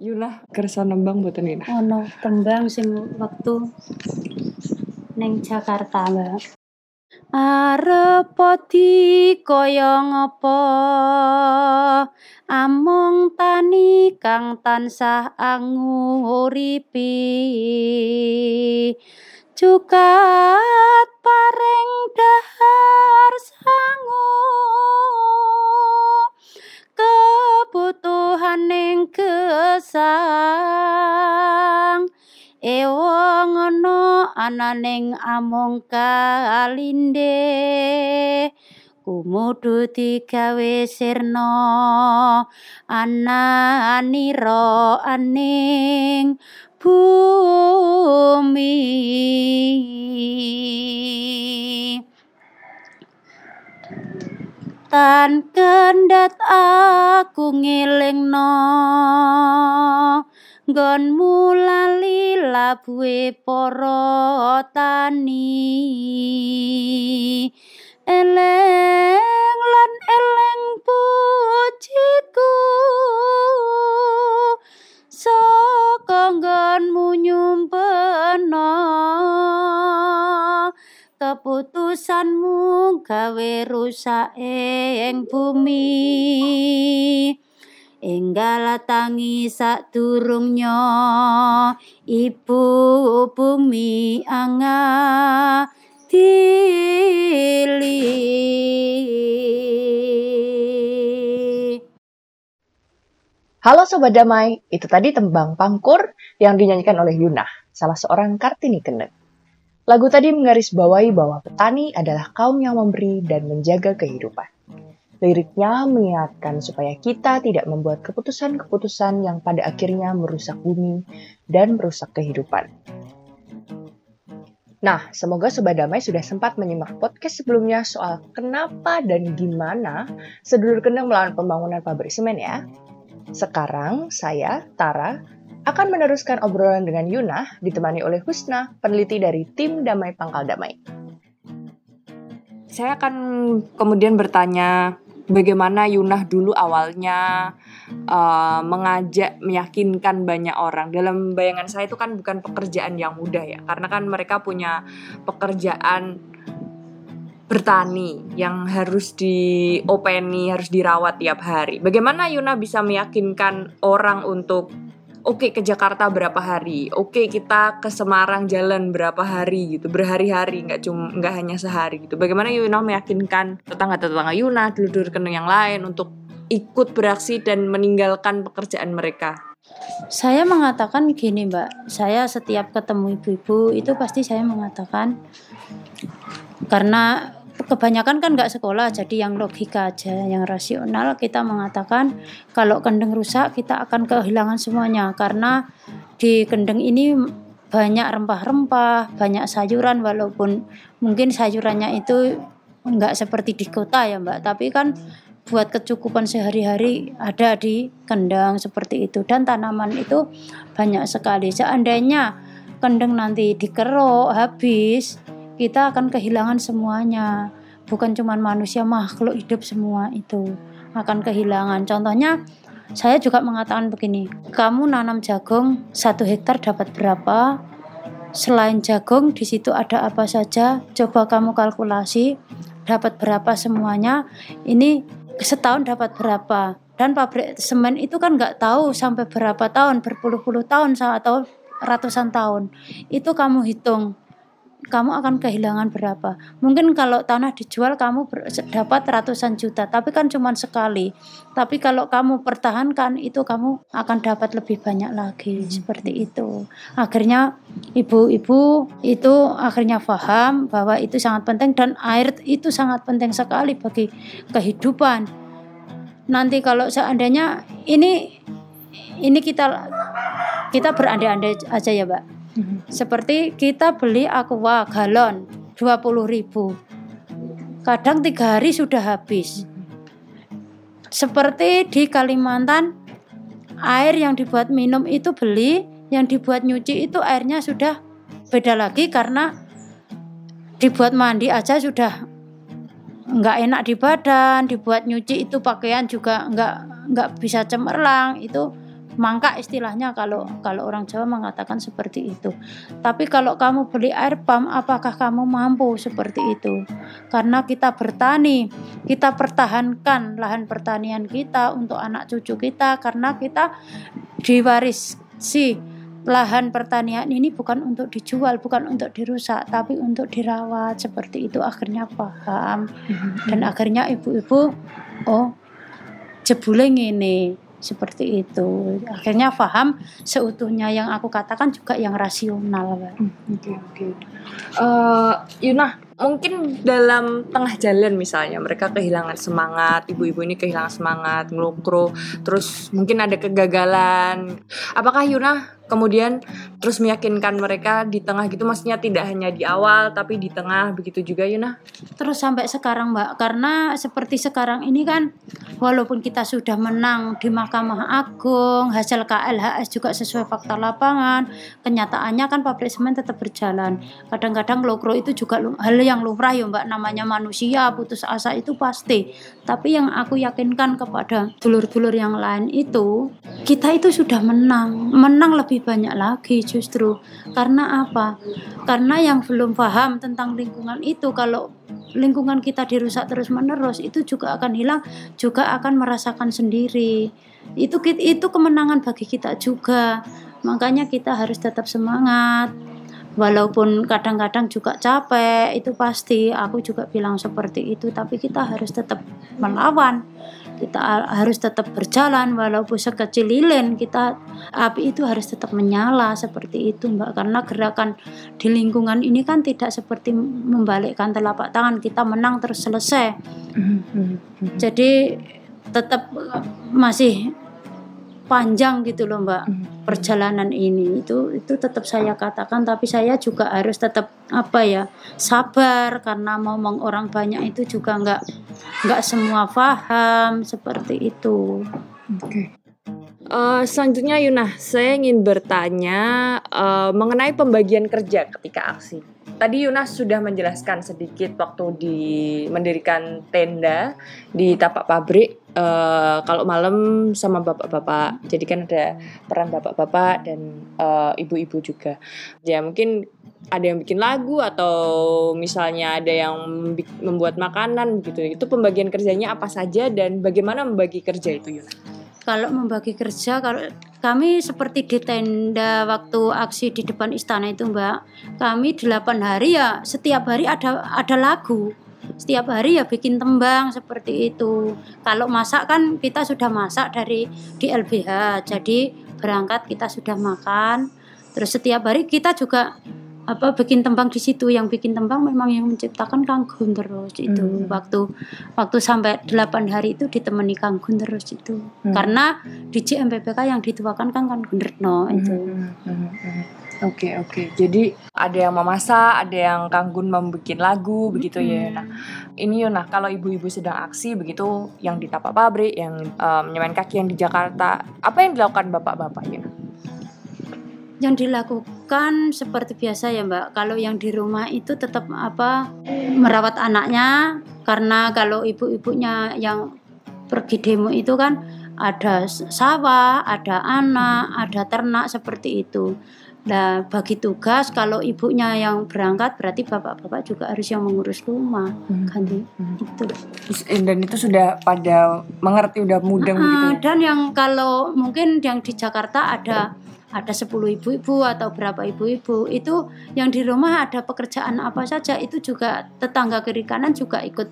Yunah kersa nembang mboten Yunah? Ono tembang sing wektu ning Jakarta, Mbak. Arep di kaya among tani kang tansah anguripi cukat pareng dahar sangu kebutuhaning gesang. Ewang ana ananing among kalinde. Kumudu digawe sirna ananira aning bumi tan kendhat aku ngelingno. Nggonmu lali labuhe para tani. Eleng lan eleng pujiku. Saka nggonmu nyumpena keputusanmu gawe rusak ing bumi enggal tangi sadurungnya ibu bumi anga dili Halo Sobat Damai, itu tadi tembang Pangkur yang dinyanyikan oleh Yunah, salah seorang Kartini Kendeng. Lagu tadi menggarisbawahi bahwa petani adalah kaum yang memberi dan menjaga kehidupan. Liriknya mengingatkan supaya kita tidak membuat keputusan-keputusan yang pada akhirnya merusak bumi dan merusak kehidupan. Nah, semoga Sobat Damai sudah sempat menyimak podcast sebelumnya soal kenapa dan gimana sedulur kendang melawan pembangunan pabrik semen ya. Sekarang saya, Tara, akan meneruskan obrolan dengan Yuna ditemani oleh Husna, peneliti dari tim Damai Pangkal Damai. Saya akan kemudian bertanya bagaimana Yunah dulu awalnya uh, mengajak meyakinkan banyak orang. Dalam bayangan saya itu kan bukan pekerjaan yang mudah ya, karena kan mereka punya pekerjaan bertani yang harus diopeni, harus dirawat tiap hari. Bagaimana Yuna bisa meyakinkan orang untuk oke okay, ke Jakarta berapa hari, oke okay, kita ke Semarang jalan berapa hari gitu, berhari-hari nggak cuma nggak hanya sehari gitu. Bagaimana Yuna meyakinkan tetangga-tetangga Yuna, dulur keneng yang lain untuk ikut beraksi dan meninggalkan pekerjaan mereka? Saya mengatakan gini Mbak, saya setiap ketemu ibu-ibu itu pasti saya mengatakan karena kebanyakan kan nggak sekolah jadi yang logika aja yang rasional kita mengatakan kalau kendeng rusak kita akan kehilangan semuanya. Karena di kendeng ini banyak rempah-rempah banyak sayuran walaupun mungkin sayurannya itu nggak seperti di kota ya mbak. Tapi kan buat kecukupan sehari-hari ada di kendang seperti itu. Dan tanaman itu banyak sekali. Seandainya kendeng nanti dikeruk habis kita akan kehilangan semuanya bukan cuma manusia makhluk hidup semua itu akan kehilangan. Contohnya saya juga mengatakan begini kamu nanam jagung satu hektar dapat berapa? Selain jagung di situ ada apa saja? Coba kamu kalkulasi dapat berapa semuanya? Ini setahun dapat berapa? Dan pabrik semen itu kan nggak tahu sampai berapa tahun berpuluh-puluh tahun atau ratusan tahun. Itu kamu hitung kamu akan kehilangan berapa. Mungkin kalau tanah dijual kamu dapat ratusan juta, tapi kan cuma sekali. Tapi kalau kamu pertahankan itu kamu akan dapat lebih banyak lagi hmm. seperti itu. Akhirnya ibu-ibu itu akhirnya paham bahwa itu sangat penting dan air itu sangat penting sekali bagi kehidupan. Nanti kalau seandainya ini ini kita kita berandai-andai aja ya, Mbak seperti kita beli aqua galon 20.000. Kadang tiga hari sudah habis. Seperti di Kalimantan air yang dibuat minum itu beli, yang dibuat nyuci itu airnya sudah beda lagi karena dibuat mandi aja sudah nggak enak di badan, dibuat nyuci itu pakaian juga nggak nggak bisa cemerlang itu mangkak istilahnya kalau kalau orang Jawa mengatakan seperti itu. Tapi kalau kamu beli air pump, apakah kamu mampu seperti itu? Karena kita bertani, kita pertahankan lahan pertanian kita untuk anak cucu kita karena kita diwarisi. Lahan pertanian ini bukan untuk dijual, bukan untuk dirusak, tapi untuk dirawat. Seperti itu akhirnya paham. Dan akhirnya ibu-ibu oh jebule ini seperti itu akhirnya paham seutuhnya yang aku katakan juga yang rasional Mbak. Oke oke. Eh, Yuna, mungkin dalam tengah jalan misalnya mereka kehilangan semangat, ibu-ibu ini kehilangan semangat, ngelukro, terus mungkin ada kegagalan. Apakah Yuna kemudian terus meyakinkan mereka di tengah gitu maksudnya tidak hanya di awal tapi di tengah begitu juga Yuna? terus sampai sekarang Mbak. Karena seperti sekarang ini kan walaupun kita sudah menang di Mahkamah Agung hasil KLHS juga sesuai fakta lapangan kenyataannya kan pabrik semen tetap berjalan. Kadang-kadang lokro itu juga hal yang lumrah ya Mbak. Namanya manusia putus asa itu pasti. Tapi yang aku yakinkan kepada dulur-dulur yang lain itu kita itu sudah menang. Menang lebih banyak lagi justru. Karena apa? Karena yang belum paham tentang lingkungan itu kalau lingkungan kita dirusak terus menerus itu juga akan hilang juga akan merasakan sendiri. Itu itu kemenangan bagi kita juga. Makanya kita harus tetap semangat. Walaupun kadang-kadang juga capek itu pasti. Aku juga bilang seperti itu tapi kita harus tetap melawan kita ha- harus tetap berjalan walaupun sekecil lilin kita api itu harus tetap menyala seperti itu mbak. Karena gerakan di lingkungan ini kan tidak seperti membalikkan telapak tangan kita menang terus selesai. Jadi tetap eh, masih panjang gitu loh mbak. Perjalanan ini itu itu tetap saya katakan tapi saya juga harus tetap apa ya sabar karena ngomong orang banyak itu juga nggak nggak semua paham seperti itu. Oke. Eh, selanjutnya Yuna, saya ingin bertanya eh, mengenai pembagian kerja ketika aksi. Tadi Yuna sudah menjelaskan sedikit waktu di mendirikan tenda di tapak pabrik. eh, kalau malam sama bapak-bapak, jadi kan ada peran bapak-bapak dan ibu-ibu juga. Ya mungkin ada yang bikin lagu atau misalnya ada yang membuat makanan gitu. Itu pembagian kerjanya apa saja dan bagaimana membagi kerja itu Yuna? Kalau membagi kerja kalau kami seperti di tenda waktu aksi di depan istana itu mbak. Kami 8 hari ya setiap hari ada ada lagu. Setiap hari ya bikin tembang seperti itu. Kalau masak kan kita sudah masak dari di LBH jadi berangkat kita sudah makan. Terus setiap hari kita juga apa bikin tembang di situ yang bikin tembang memang yang menciptakan Kang Gun terus itu Hmm. waktu waktu sampai 8 hari itu ditemani Kang Gun terus itu Hmm. karena di JMPPK yang dituakan kan Kang Gun Retno itu Oke oke. Jadi ada yang memasak, ada yang Kanggun membuat lagu begitu ya. Nah, ini Yuna, kalau ibu-ibu sedang aksi begitu yang di tapak pabrik, yang eh, menyemen kaki yang di Jakarta, apa yang dilakukan bapak-bapak Yuna? Yang dilakukan seperti biasa ya Mbak kalau yang di rumah itu tetap apa merawat anaknya karena kalau ibu-ibunya yang pergi demo itu kan ada sawah, ada anak, ada ternak seperti itu. Nah, bagi tugas kalau ibunya yang berangkat berarti bapak-bapak juga harus yang mengurus rumah kan itu. Terus, eh, Dan itu sudah pada mengerti, udah mudeng begitu Ah, ya? dan yang kalau mungkin yang di Jakarta ada ada 10 ibu-ibu atau berapa ibu-ibu. Itu yang di rumah ada pekerjaan apa saja itu juga tetangga kiri kanan juga ikut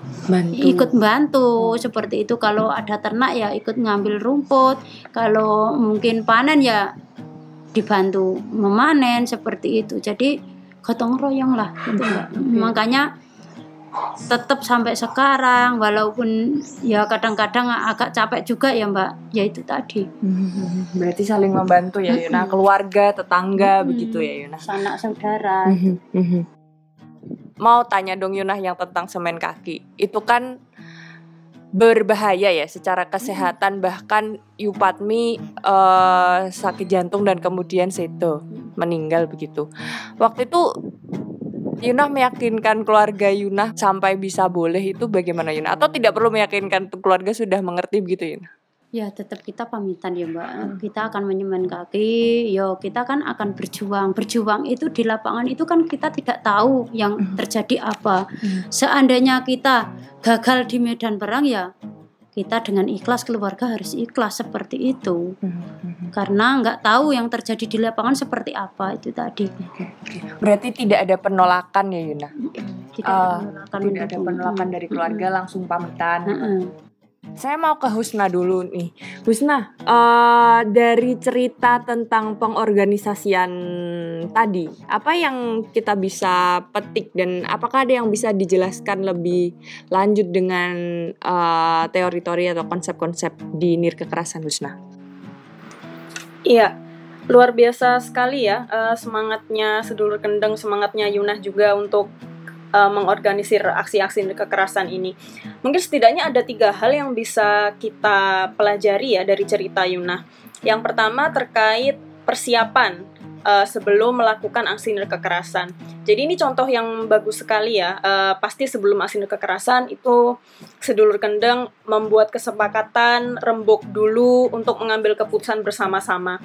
Bantu. ikut bantu. Seperti itu. Kalau ada ternak ya ikut ngambil rumput. Kalau mungkin panen ya dibantu memanen seperti itu. Jadi gotong royong lah gitu makanya tetap sampai sekarang walaupun ya kadang-kadang agak capek juga ya Mbak ya itu tadi. Berarti saling membantu ya Yuna, keluarga, tetangga begitu ya Yuna. sanak saudara Mhm. Mau tanya dong Yunah yang tentang semen kaki. Itu kan berbahaya ya secara kesehatan bahkan Yupatmi eh, sakit jantung dan kemudian seto meninggal begitu. Waktu itu Yunah meyakinkan keluarga Yunah sampai bisa boleh itu bagaimana Yunah? Atau tidak perlu meyakinkan keluarga sudah mengerti begitu Yunah? Ya tetap kita pamitan ya mbak. Kita akan menyemen kaki. Yo kita kan akan berjuang. Berjuang itu di lapangan itu kan kita tidak tahu yang terjadi apa. Seandainya kita gagal di medan perang ya kita dengan ikhlas keluarga harus ikhlas seperti itu. Karena nggak tahu yang terjadi di lapangan seperti apa itu tadi. Berarti tidak ada penolakan ya Yuna? tidak Ah, penolakan Tidak ada penolakan dari keluarga langsung pamitan. Saya mau ke Husna dulu nih. Husna, eh, dari cerita tentang pengorganisasian tadi, apa yang kita bisa petik dan apakah ada yang bisa dijelaskan lebih lanjut dengan eh, teori-teori atau konsep-konsep di nir kekerasan Husna? Iya, luar biasa sekali ya eh, semangatnya sedulur kendeng, semangatnya Yunah juga untuk eh, mengorganisir aksi-aksi kekerasan ini. Mungkin setidaknya ada tiga hal yang bisa kita pelajari ya dari cerita Yunah. Yang pertama terkait persiapan eh, sebelum melakukan aksi kekerasan. Jadi ini contoh yang bagus sekali ya. Eh, pasti sebelum aksi kekerasan itu sedulur kendeng membuat kesepakatan rembuk dulu untuk mengambil keputusan bersama-sama.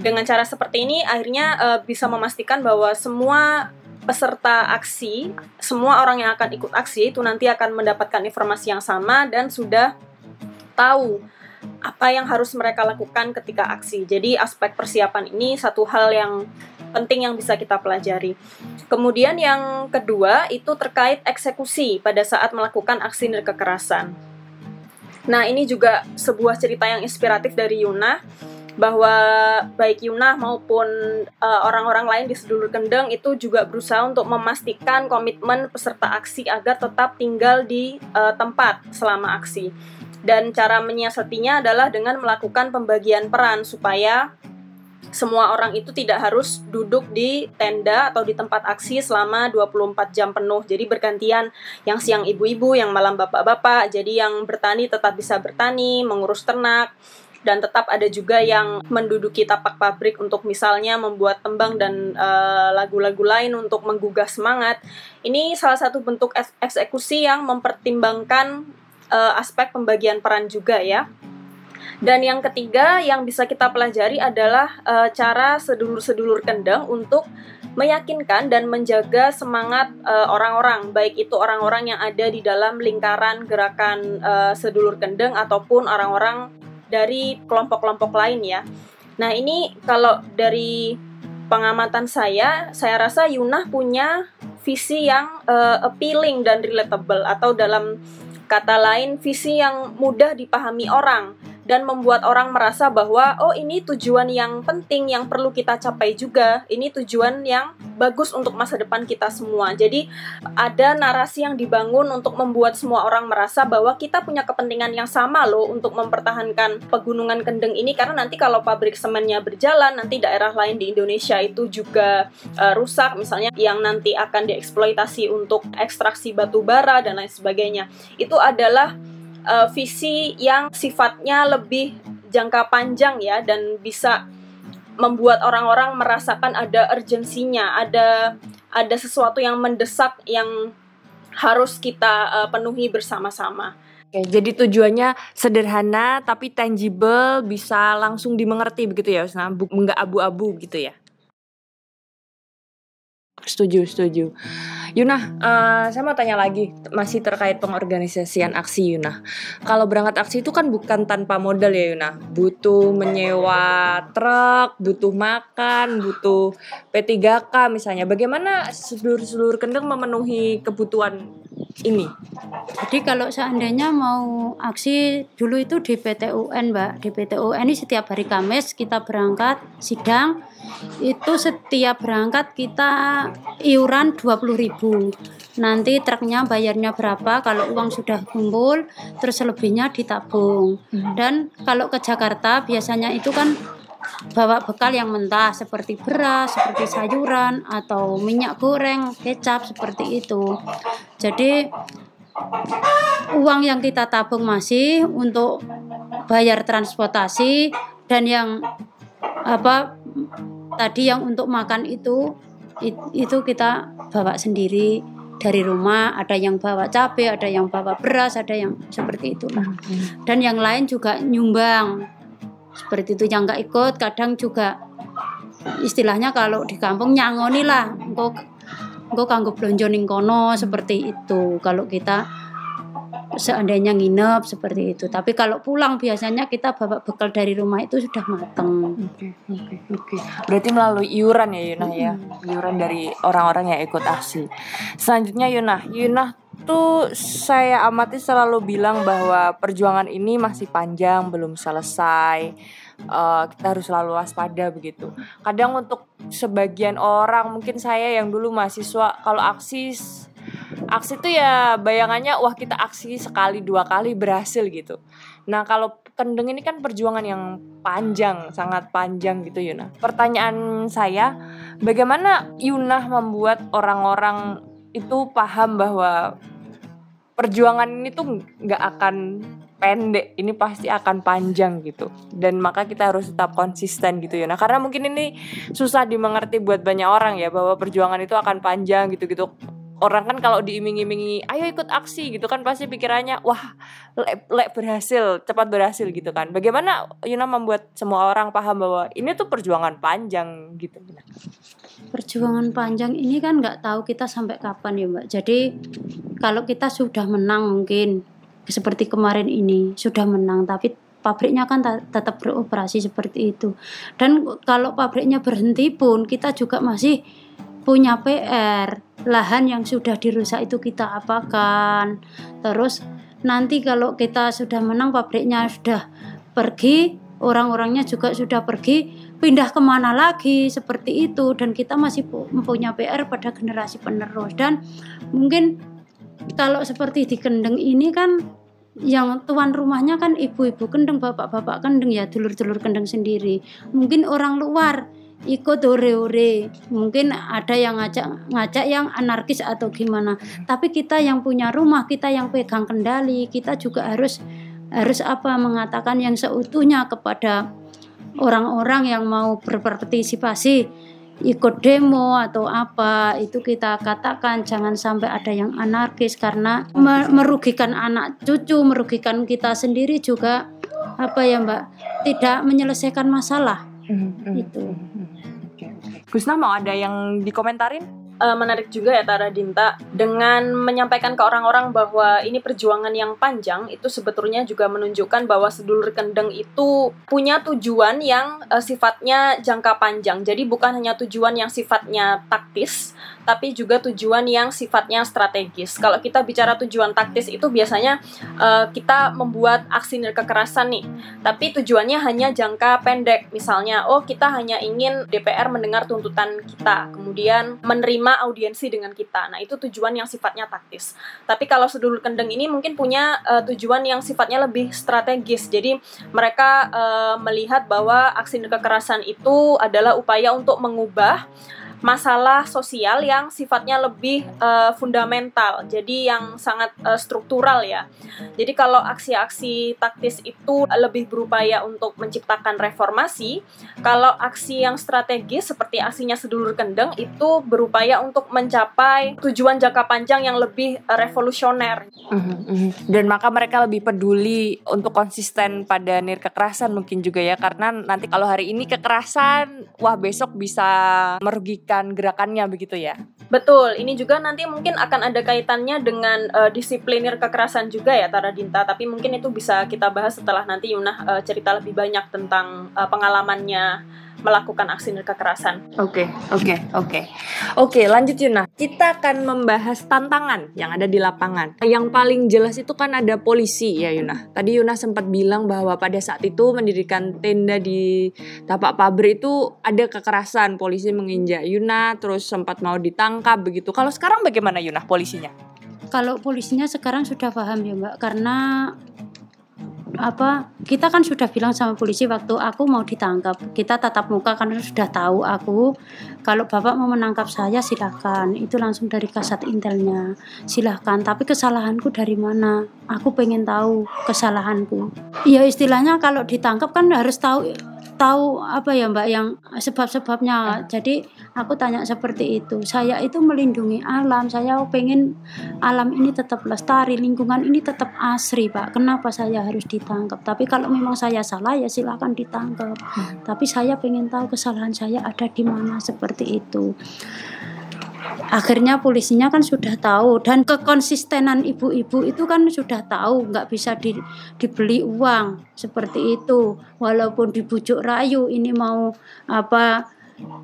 Dengan cara seperti ini akhirnya eh, bisa memastikan bahwa semua peserta aksi, semua orang yang akan ikut aksi itu nanti akan mendapatkan informasi yang sama dan sudah tahu apa yang harus mereka lakukan ketika aksi. Jadi aspek persiapan ini satu hal yang penting yang bisa kita pelajari. Kemudian yang kedua itu terkait eksekusi pada saat melakukan aksi kekerasan. Nah, ini juga sebuah cerita yang inspiratif dari Yuna bahwa baik Yuna maupun uh, orang-orang lain di sedulur kendeng itu juga berusaha untuk memastikan komitmen peserta aksi agar tetap tinggal di uh, tempat selama aksi. Dan cara menyiasatinya adalah dengan melakukan pembagian peran supaya semua orang itu tidak harus duduk di tenda atau di tempat aksi selama 24 jam penuh. Jadi bergantian yang siang ibu-ibu, yang malam bapak-bapak. Jadi yang bertani tetap bisa bertani, mengurus ternak, dan tetap ada juga yang menduduki tapak pabrik untuk misalnya membuat tembang dan eh, lagu-lagu lain untuk menggugah semangat. Ini salah satu bentuk eks- eksekusi yang mempertimbangkan eh, aspek pembagian peran juga ya. Dan yang ketiga yang bisa kita pelajari adalah eh, cara sedulur-sedulur kendeng untuk meyakinkan dan menjaga semangat orang-orang, baik itu orang-orang yang ada di dalam lingkaran gerakan eh, sedulur kendeng ataupun orang-orang dari kelompok-kelompok lain ya. Nah ini kalau dari pengamatan saya, saya rasa Yunah punya visi yang eh, appealing dan relatable atau dalam kata lain visi yang mudah dipahami orang dan membuat orang merasa bahwa oh ini tujuan yang penting yang perlu kita capai juga. Ini tujuan yang bagus untuk masa depan kita semua. Jadi ada narasi yang dibangun untuk membuat semua orang merasa bahwa kita punya kepentingan yang sama loh untuk mempertahankan pegunungan kendeng ini karena nanti kalau pabrik semennya berjalan nanti daerah lain di Indonesia itu juga eh, rusak misalnya yang nanti akan dieksploitasi untuk ekstraksi batu bara dan lain sebagainya. Itu adalah uh, visi yang sifatnya lebih jangka panjang ya dan bisa membuat orang-orang merasakan ada urgensinya, ada ada sesuatu yang mendesak yang harus kita uh, penuhi bersama-sama. Oke, jadi tujuannya sederhana tapi tangible, bisa langsung dimengerti begitu ya, Husna? Bu- Nggak abu-abu gitu ya? Setuju, setuju. Yuna, eh, saya mau tanya lagi, masih terkait pengorganisasian aksi Yuna. Kalau berangkat aksi itu kan bukan tanpa modal ya Yuna. Butuh menyewa truk, butuh makan, butuh P3K misalnya. Bagaimana seluruh-seluruh kendeng memenuhi kebutuhan ini? Jadi kalau seandainya mau aksi dulu itu di PTUN Mbak, di PTUN ini setiap hari Kamis kita berangkat sidang itu setiap berangkat kita iuran 20.000. Nanti truknya bayarnya berapa kalau uang sudah kumpul terus selebihnya ditabung. Dan kalau ke Jakarta biasanya itu kan bawa bekal yang mentah seperti beras, seperti sayuran atau minyak goreng, kecap seperti itu. Jadi uang yang kita tabung masih untuk bayar transportasi dan yang apa tadi yang untuk makan itu it- itu kita bawa sendiri dari rumah. Ada yang bawa cabai ada yang bawa beras ada yang seperti itulah dan yang lain juga nyumbang. Seperti itu yang nggak ikut kadang juga istilahnya kalau di kampung nyangoni lah. Engkau engkau kanggo blonjo ning kono seperti itu. Kalau kita seandainya nginep seperti itu tapi kalau pulang biasanya kita bawa bekal dari rumah itu sudah mateng Oke, oke, oke. Berarti melalui iuran ya Yunah ya, iuran dari orang-orang yang ikut aksi. Selanjutnya Yunah, Yunah tuh saya amati selalu bilang bahwa perjuangan ini masih panjang, belum selesai. Eh, kita harus selalu waspada begitu. Kadang untuk sebagian orang, mungkin saya yang dulu mahasiswa, kalau aksi aksi itu ya bayangannya wah kita aksi sekali dua kali berhasil gitu. Nah kalau kendeng ini kan perjuangan yang panjang, sangat panjang gitu Yuna. Pertanyaan saya, bagaimana Yunah membuat orang-orang itu paham bahwa perjuangan ini tuh nggak akan pendek, ini pasti akan panjang gitu. Dan maka kita harus tetap konsisten gitu Yuna. Karena mungkin ini susah dimengerti buat banyak orang ya bahwa perjuangan itu akan panjang gitu-gitu orang kan kalau diiming-imingi ayo ikut aksi gitu kan pasti pikirannya wah lek, lek berhasil cepat berhasil gitu kan. Bagaimana Yuna membuat semua orang paham bahwa ini tuh perjuangan panjang gitu. Perjuangan panjang ini kan nggak tahu kita sampai kapan ya mbak. Jadi kalau kita sudah menang mungkin seperti kemarin ini sudah menang tapi pabriknya kan ta- tetap beroperasi seperti itu. Dan kalau pabriknya berhenti pun kita juga masih punya PR lahan yang sudah dirusak itu kita apakan. Terus nanti kalau kita sudah menang pabriknya sudah pergi orang-orangnya juga sudah pergi pindah ke mana lagi? Seperti itu. Dan kita masih pu- mempunyai PR pada generasi penerus. Dan mungkin kalau seperti di Kendeng ini kan yang tuan rumahnya kan ibu-ibu kendeng bapak-bapak kendeng ya dulur-dulur kendeng sendiri. Mungkin orang luar ikut ore-ore mungkin ada yang ngajak ngajak yang anarkis atau gimana. Tapi kita yang punya rumah kita yang pegang kendali kita juga harus harus apa mengatakan yang seutuhnya kepada orang-orang yang mau berpartisipasi ikut demo atau apa itu kita katakan jangan sampai ada yang anarkis karena me- merugikan anak cucu merugikan kita sendiri juga apa ya mbak? Tidak menyelesaikan masalah. Itu Gusna mau ada yang dikomentarin Eh, menarik juga ya Tara Dinta dengan menyampaikan ke orang-orang bahwa ini perjuangan yang panjang itu sebetulnya juga menunjukkan bahwa sedulur kendeng itu punya tujuan yang eh, sifatnya jangka panjang. Jadi bukan hanya tujuan yang sifatnya taktis, tapi juga tujuan yang sifatnya strategis. Kalau kita bicara tujuan taktis itu biasanya eh, kita membuat aksi kekerasan nih, tapi tujuannya hanya jangka pendek. Misalnya, oh kita hanya ingin DPR mendengar tuntutan kita, kemudian menerima audiensi dengan kita. Nah, itu tujuan yang sifatnya taktis. Tapi kalau sedulur kendeng ini mungkin punya eh, tujuan yang sifatnya lebih strategis. Jadi mereka eh, melihat bahwa aksi kekerasan itu adalah upaya untuk mengubah masalah sosial yang sifatnya lebih eh, fundamental, jadi yang sangat eh, struktural ya. Jadi kalau aksi-aksi taktis itu lebih berupaya untuk menciptakan reformasi, kalau aksi yang strategis seperti aksinya sedulur kendeng itu berupaya untuk mencapai tujuan jangka panjang yang lebih eh, revolusioner. dan maka mereka lebih peduli untuk konsisten pada nir kekerasan mungkin juga ya karena nanti kalau hari ini kekerasan wah besok bisa merugikan gerakannya begitu ya? Betul, ini juga nanti mungkin akan ada kaitannya dengan eh, disiplinir kekerasan juga ya Tara Dinta, tapi mungkin itu bisa kita bahas setelah nanti Yunah eh, cerita lebih banyak tentang eh, pengalamannya melakukan aksi kekerasan. Oke, oke, oke. Oke, lanjut Yuna. Kita akan membahas tantangan yang ada di lapangan. Yang paling jelas itu kan ada polisi ya Yuna. Tadi Yuna sempat bilang bahwa pada saat itu mendirikan tenda di tapak pabrik itu ada kekerasan, polisi menginjak Yuna, terus sempat mau ditangkap begitu. Kalau sekarang bagaimana Yuna polisinya? kalau polisinya sekarang sudah paham ya mbak karena apa kita kan sudah bilang sama polisi waktu aku mau ditangkap. Kita tatap muka karena sudah tahu aku. Kalau bapak mau menangkap saya silahkan. Itu langsung dari kasat intelnya. Silahkan. Tapi kesalahanku dari mana? Aku pengen tahu kesalahanku. Ya istilahnya kalau ditangkap kan harus tahu tahu apa ya Mbak yang sebab-sebabnya. Jadi aku tanya seperti itu. Saya itu melindungi alam. Saya pengen alam ini tetap lestari, lingkungan ini tetap asri, Pak. Kenapa saya harus ditangkap? Tapi kalau memang saya salah ya silakan ditangkap. Tapi saya pengen tahu kesalahan saya ada di mana seperti itu. Akhirnya polisinya kan sudah tahu dan kekonsistenan ibu-ibu itu kan sudah tahu nggak bisa di, dibeli uang seperti itu. Walaupun dibujuk rayu ini mau apa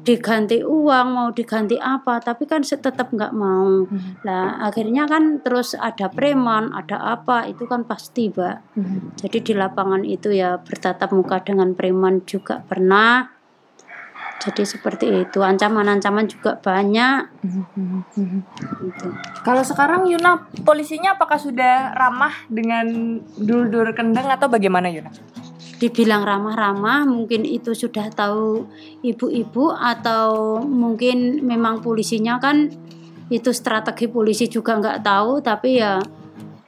diganti uang mau diganti apa tapi kan tetap nggak mau. Lah akhirnya kan terus ada preman ada apa itu kan pasti mbak. Jadi di lapangan itu ya bertatap muka dengan preman juga pernah jadi seperti itu ancaman-ancaman juga banyak gitu. Kalau sekarang Yuna polisinya apakah sudah ramah dengan dulur-dulur kendeng atau bagaimana Yuna? dibilang ramah-ramah mungkin itu sudah tahu ibu-ibu atau mungkin memang polisinya kan itu strategi polisi juga nggak tahu tapi ya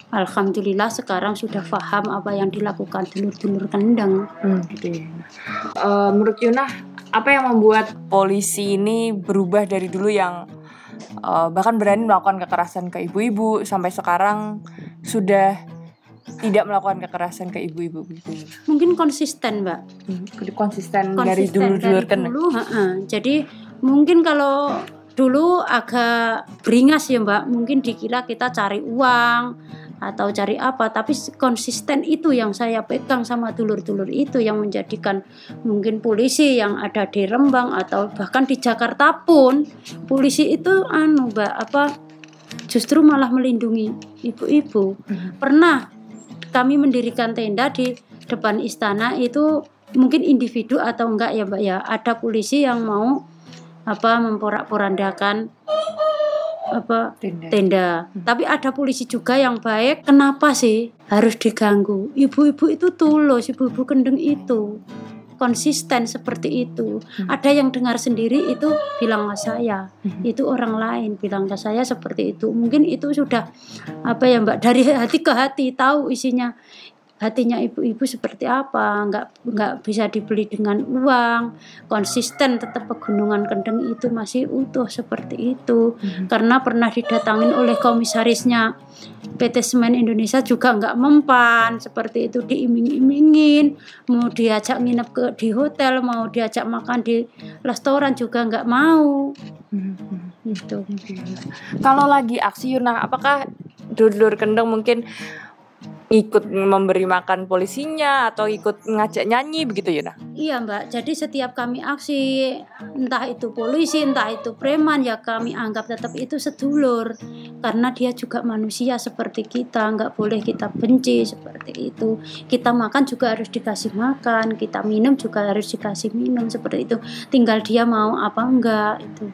Alhamdulillah sekarang sudah paham apa yang dilakukan dulur-dulur kendeng Eh, menurut Yuna apa yang membuat polisi ini berubah dari dulu yang eh, bahkan berani melakukan kekerasan ke ibu-ibu sampai sekarang sudah tidak melakukan kekerasan ke ibu-ibu gitu. mungkin konsisten mbak Konsisten, dari konsisten dari kendeng. dulu heeh. jadi mungkin kalau dulu agak beringas ya mbak mungkin dikira kita cari uang atau cari apa tapi konsisten itu yang saya pegang sama dulur-dulur itu yang menjadikan mungkin polisi yang ada di Rembang atau bahkan di Jakarta pun polisi itu anu mbak apa justru malah melindungi ibu-ibu. Pernah kami mendirikan tenda di depan istana itu mungkin individu atau enggak ya mbak ya. Ada polisi yang mau apa memporak-porandakan apa Tenda. tenda. Tapi ada polisi juga yang baik. Kenapa sih harus diganggu? Ibu-ibu itu tulus ibu-ibu kendeng itu. Konsisten seperti itu. Ada yang dengar sendiri itu bilang ke saya. Itu orang lain bilang ke saya seperti itu. Mungkin itu sudah apa ya mbak dari hati ke hati tahu isinya hatinya ibu-ibu seperti apa? Nggak nggak bisa dibeli dengan uang. Konsisten tetap pegunungan kendeng itu masih utuh seperti itu. Karena pernah didatangin oleh komisarisnya. PT Semen Indonesia juga nggak mempan seperti itu diiming-imingin. Mau diajak nginep ke di hotel mau diajak makan di restoran juga nggak mau. Gitu. Kalau lagi aksi Yuna, apakah dulur-dulur kendeng mungkin ikut memberi makan polisinya atau ikut ngajak nyanyi begitu Yuna? Iya mbak, jadi setiap kami aksi entah itu polisi, entah itu preman ya kami anggap tetap itu sedulur karena dia juga manusia seperti kita, nggak boleh kita benci seperti itu. Kita makan juga harus dikasih makan, kita minum juga harus dikasih minum seperti itu. Tinggal dia mau apa enggak itu.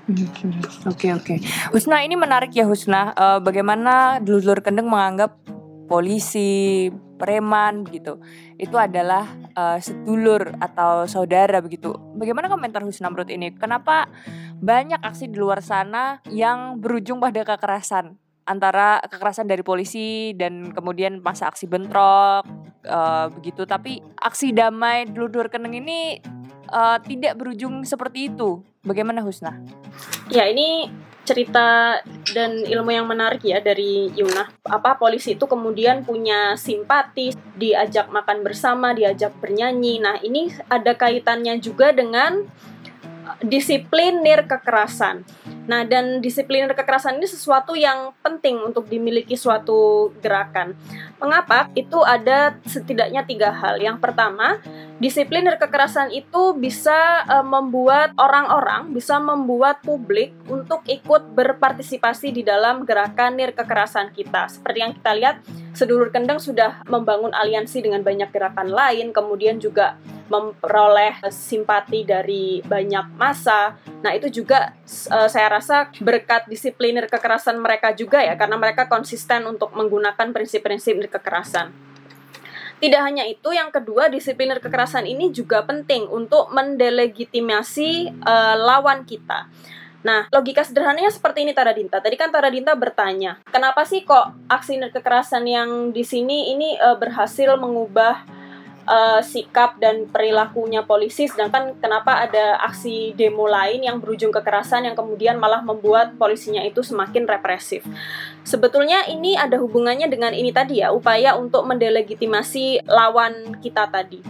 Oke oke. Husna ini menarik ya Husna. Eh, bagaimana dulur kendeng menganggap polisi, preman gitu. Itu adalah eh, sedulur atau saudara begitu. Bagaimana komentar Husna menurut ini? Kenapa banyak aksi di luar sana yang berujung pada kekerasan? Antara kekerasan dari polisi dan kemudian masa aksi bentrok eh, begitu. Tapi aksi damai dulur kendeng ini eh, tidak berujung seperti itu. Bagaimana Husna? Ya ini cerita dan ilmu yang menarik ya dari Yuna. Apa polisi itu kemudian punya simpati, diajak makan bersama, diajak bernyanyi. Nah ini ada kaitannya juga dengan uh, disiplinir kekerasan. Nah dan disiplinir kekerasan ini sesuatu yang penting untuk dimiliki suatu gerakan. Mengapa? Itu ada setidaknya tiga hal. Yang pertama, disipliner kekerasan itu bisa eh, membuat orang-orang, bisa membuat publik untuk ikut berpartisipasi di dalam gerakan kekerasan kita. Seperti yang kita lihat, sedulur kendeng sudah membangun aliansi dengan banyak gerakan lain, kemudian juga memperoleh eh, simpati dari banyak masa. Nah, itu juga eh, saya rasa berkat disipliner kekerasan mereka juga ya, karena mereka konsisten untuk menggunakan prinsip-prinsip kekerasan. Tidak hanya itu, yang kedua disipliner kekerasan ini juga penting untuk mendelegitimasi eh, lawan kita. Nah, logika sederhananya seperti ini Tara Dinta. Tadi kan Tara Dinta bertanya, kenapa sih kok aksi kekerasan yang di sini ini eh, berhasil mengubah uh, sikap dan perilakunya polisi sedangkan kenapa ada aksi demo lain yang berujung kekerasan yang kemudian malah membuat polisinya itu semakin represif. Sebetulnya ini ada hubungannya dengan ini tadi ya, upaya untuk mendelegitimasi lawan kita tadi.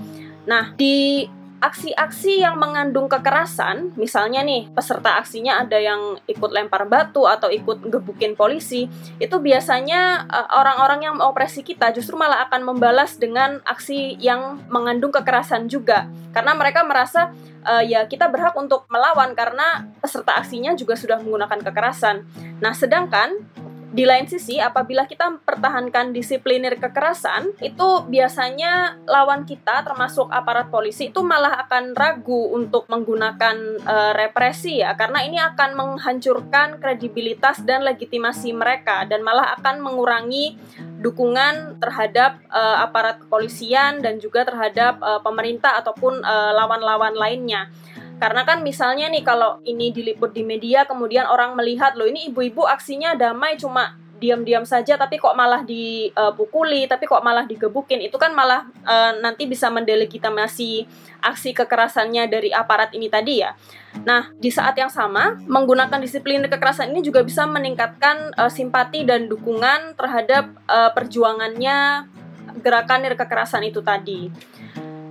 Nah, di aksi-aksi yang mengandung kekerasan, misalnya nih peserta aksinya ada yang ikut lempar batu atau ikut gebukin polisi, itu biasanya eh, orang-orang yang mengoperasi kita justru malah akan membalas dengan aksi yang mengandung kekerasan juga, karena mereka merasa uh, ya kita berhak untuk melawan karena peserta aksinya juga sudah menggunakan kekerasan. Nah, sedangkan di lain sisi, apabila kita mempertahankan disiplinir kekerasan, itu biasanya lawan kita, termasuk aparat polisi, itu malah akan ragu untuk menggunakan uh, represi ya, karena ini akan menghancurkan kredibilitas dan legitimasi mereka, dan malah akan mengurangi dukungan terhadap uh, aparat kepolisian dan juga terhadap uh, pemerintah ataupun lawan-lawan uh, lainnya karena kan misalnya nih kalau ini diliput di media kemudian orang melihat loh ini ibu-ibu aksinya damai cuma diam-diam saja tapi kok malah dipukuli tapi kok malah digebukin itu kan malah uh, nanti bisa mendelegitimasi aksi kekerasannya dari aparat ini tadi ya. Nah, di saat yang sama menggunakan disiplin kekerasan ini juga bisa meningkatkan uh, simpati dan dukungan terhadap uh, perjuangannya gerakan kekerasan itu tadi.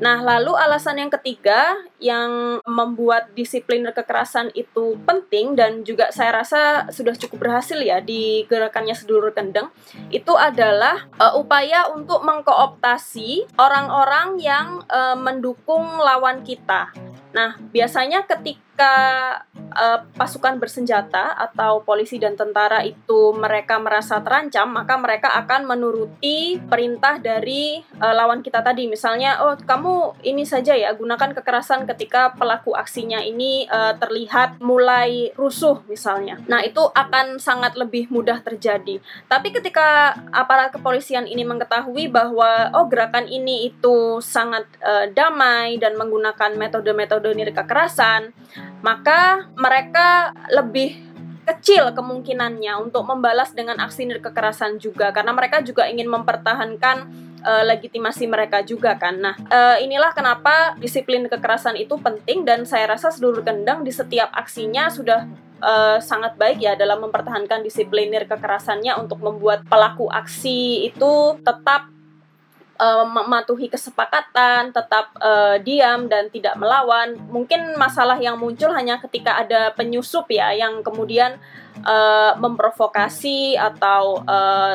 Nah, lalu alasan yang ketiga yang membuat disiplin kekerasan itu penting dan juga saya rasa sudah cukup berhasil ya di gerakannya sedulur kendeng itu adalah uh, upaya untuk mengkooptasi orang-orang yang uh, mendukung lawan kita. Nah, biasanya ketika uh, pasukan bersenjata atau polisi dan tentara itu mereka merasa terancam, maka mereka akan menuruti perintah dari uh, lawan kita tadi. Misalnya, oh kamu ini saja ya gunakan kekerasan ketika pelaku aksinya ini uh, terlihat mulai rusuh misalnya. Nah, itu akan sangat lebih mudah terjadi. Tapi ketika aparat kepolisian ini mengetahui bahwa oh gerakan ini itu sangat uh, damai dan menggunakan metode-metode metode kekerasan, maka mereka lebih kecil kemungkinannya untuk membalas dengan aksi kekerasan juga karena mereka juga ingin mempertahankan uh, legitimasi mereka juga kan. Nah, uh, inilah kenapa disiplin kekerasan itu penting dan saya rasa seluruh kendang di setiap aksinya sudah uh, sangat baik ya dalam mempertahankan disiplinir kekerasannya untuk membuat pelaku aksi itu tetap uh, mematuhi kesepakatan, tetap uh, diam dan tidak melawan. Mungkin masalah yang muncul hanya ketika ada penyusup ya yang kemudian uh, memprovokasi atau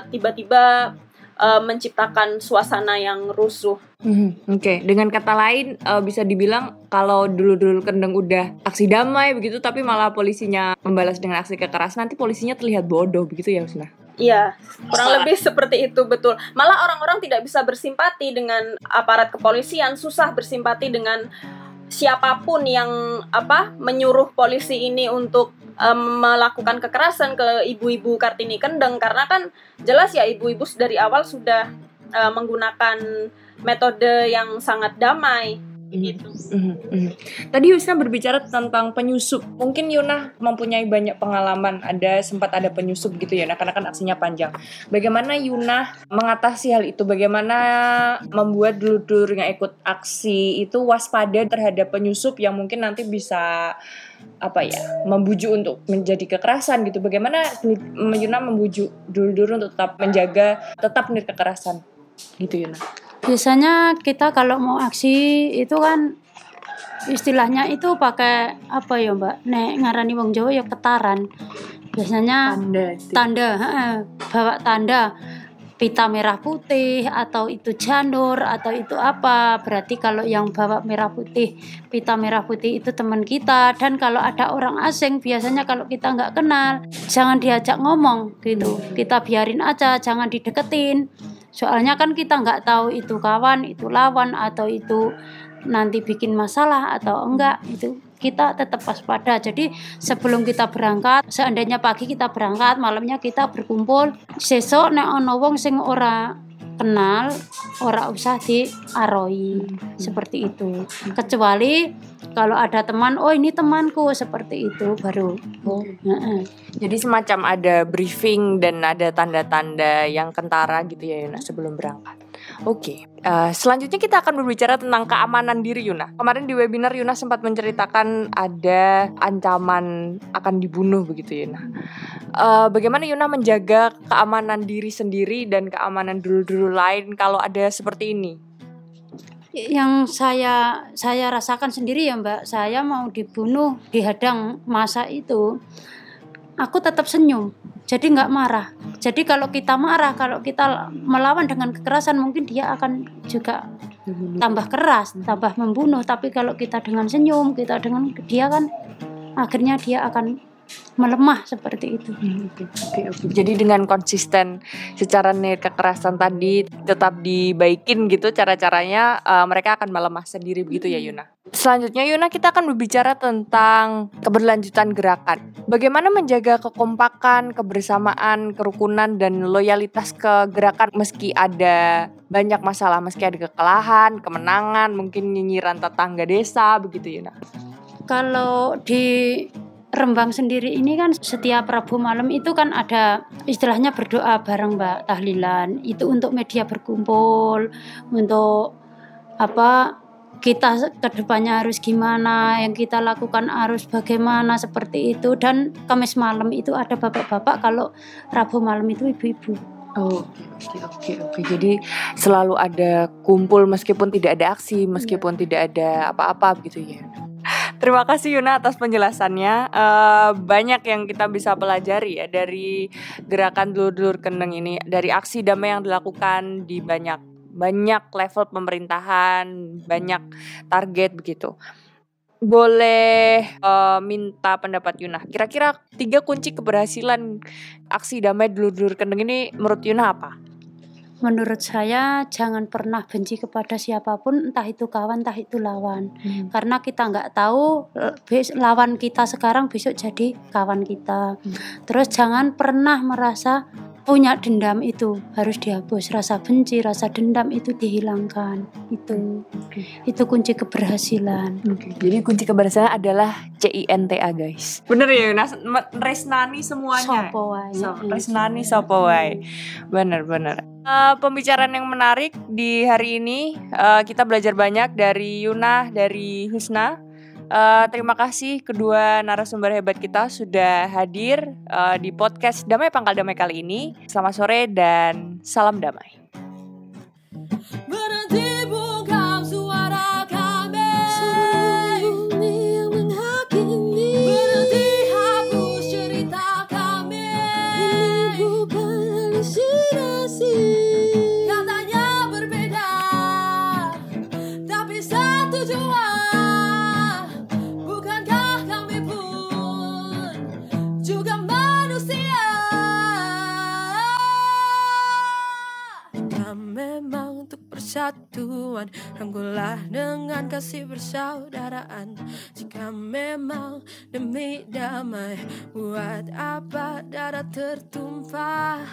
tiba-tiba menciptakan suasana yang rusuh. Hmm, Oke, okay. dengan kata lain uh, bisa dibilang kalau dulu-dulu kendeng udah aksi damai begitu, tapi malah polisinya membalas dengan aksi kekerasan, nanti polisinya terlihat bodoh begitu ya, Usna? Iya, kurang lebih seperti itu betul. Malah orang-orang tidak bisa bersimpati dengan aparat kepolisian, susah bersimpati dengan siapa pun yang apa menyuruh polisi ini untuk um, melakukan kekerasan ke ibu-ibu Kartini Kendeng. Karena kan jelas ya ibu-ibu dari awal sudah uh, menggunakan metode yang sangat damai gitu. Mm -hmm. Tadi Yusna berbicara tentang penyusup. Mungkin Yuna mempunyai banyak pengalaman. Ada sempat ada penyusup gitu ya, karena kan aksinya panjang. Bagaimana Yuna mengatasi hal itu? Bagaimana membuat dulur-dulur yang ikut aksi itu waspada terhadap penyusup yang mungkin nanti bisa apa ya membujuk untuk menjadi kekerasan gitu. Bagaimana Yuna membujuk dulur-dulur untuk tetap menjaga tetap nih kekerasan gitu Yuna? Biasanya kita kalau mau aksi itu kan istilahnya itu pakai apa ya mbak? Nek ngarani wong Jawa ya ketaran. Biasanya tanda tanda bawa tanda. Pita merah putih atau itu janur atau itu apa. Berarti kalau yang bawa merah putih pita merah putih itu teman kita. Dan kalau ada orang asing biasanya kalau kita nggak kenal jangan diajak ngomong gitu. Kita biarin aja jangan dideketin soalnya kan kita nggak tahu itu kawan itu lawan atau itu nanti bikin masalah atau enggak itu kita tetap waspada. Jadi sebelum kita berangkat seandainya pagi kita berangkat malamnya kita berkumpul sesok nek ono wong sing ora kenal orang usah di aroi hmm. seperti itu. Kecuali kalau ada teman oh ini temanku seperti itu baru oh jadi semacam ada briefing dan ada tanda-tanda yang kentara gitu ya Yuna sebelum berangkat Oke, uh, selanjutnya kita akan berbicara tentang keamanan diri Yuna. Kemarin di webinar Yuna sempat menceritakan ada ancaman akan dibunuh begitu Yuna. Uh, bagaimana Yuna menjaga keamanan diri sendiri dan keamanan dulu-dulu lain kalau ada seperti ini? Yang saya saya rasakan sendiri ya Mbak, saya mau dibunuh dihadang masa itu, aku tetap senyum jadi nggak marah. Jadi kalau kita marah, kalau kita melawan dengan kekerasan, mungkin dia akan juga tambah keras, tambah membunuh. Tapi kalau kita dengan senyum, kita dengan dia kan akhirnya dia akan melemah seperti itu. Hmm, oke, oke, oke. Jadi dengan konsisten secara nih kekerasan tadi tetap dibaikin gitu cara-caranya uh, mereka akan melemah sendiri begitu ya Yuna. Selanjutnya Yuna kita akan berbicara tentang keberlanjutan gerakan. Bagaimana menjaga kekompakan, kebersamaan, kerukunan dan loyalitas ke gerakan meski ada banyak masalah, meski ada kekalahan, kemenangan, mungkin nyinyiran tetangga desa begitu Yuna. Kalau di Rembang sendiri ini kan setiap Rabu malam itu kan ada istilahnya berdoa bareng Mbak tahlilan. Itu untuk media berkumpul, untuk apa kita ke depannya harus gimana, yang kita lakukan harus bagaimana seperti itu. Dan Kamis malam itu ada bapak-bapak, kalau Rabu malam itu ibu-ibu. Oh, oke oke oke. Jadi selalu ada kumpul meskipun tidak ada aksi, meskipun ya. tidak ada apa-apa gitu ya. Terima kasih Yuna atas penjelasannya. Uh, banyak yang kita bisa pelajari ya dari gerakan dulur-dulur kendeng ini, dari aksi damai yang dilakukan di banyak banyak level pemerintahan, banyak target begitu. Boleh uh, minta pendapat Yuna. Kira-kira tiga kunci keberhasilan aksi damai dulur-dulur kendeng ini menurut Yuna apa? Menurut saya jangan pernah benci kepada siapa pun entah itu kawan entah itu lawan hmm. karena kita nggak tahu lawan kita sekarang besok jadi kawan kita hmm. terus jangan pernah merasa punya dendam itu harus dihapus. Rasa benci rasa dendam itu dihilangkan. Itu. Okay. itu kunci keberhasilan. Okay. jadi kunci keberhasilan adalah CINTA guys. Bener ya Nas resnani semuanya. Sopowai so, resnani sopowai bener bener. Uh, pembicaraan yang menarik di hari ini uh, kita belajar banyak dari Yuna dari Husna Uh, terima kasih kedua narasumber hebat kita sudah hadir uh, di podcast Damai Pangkal Damai kali ini. Selamat sore dan salam damai. Persatuan Rangkulah dengan kasih persaudaraan. Jika memang demi damai Buat apa darah tertumpah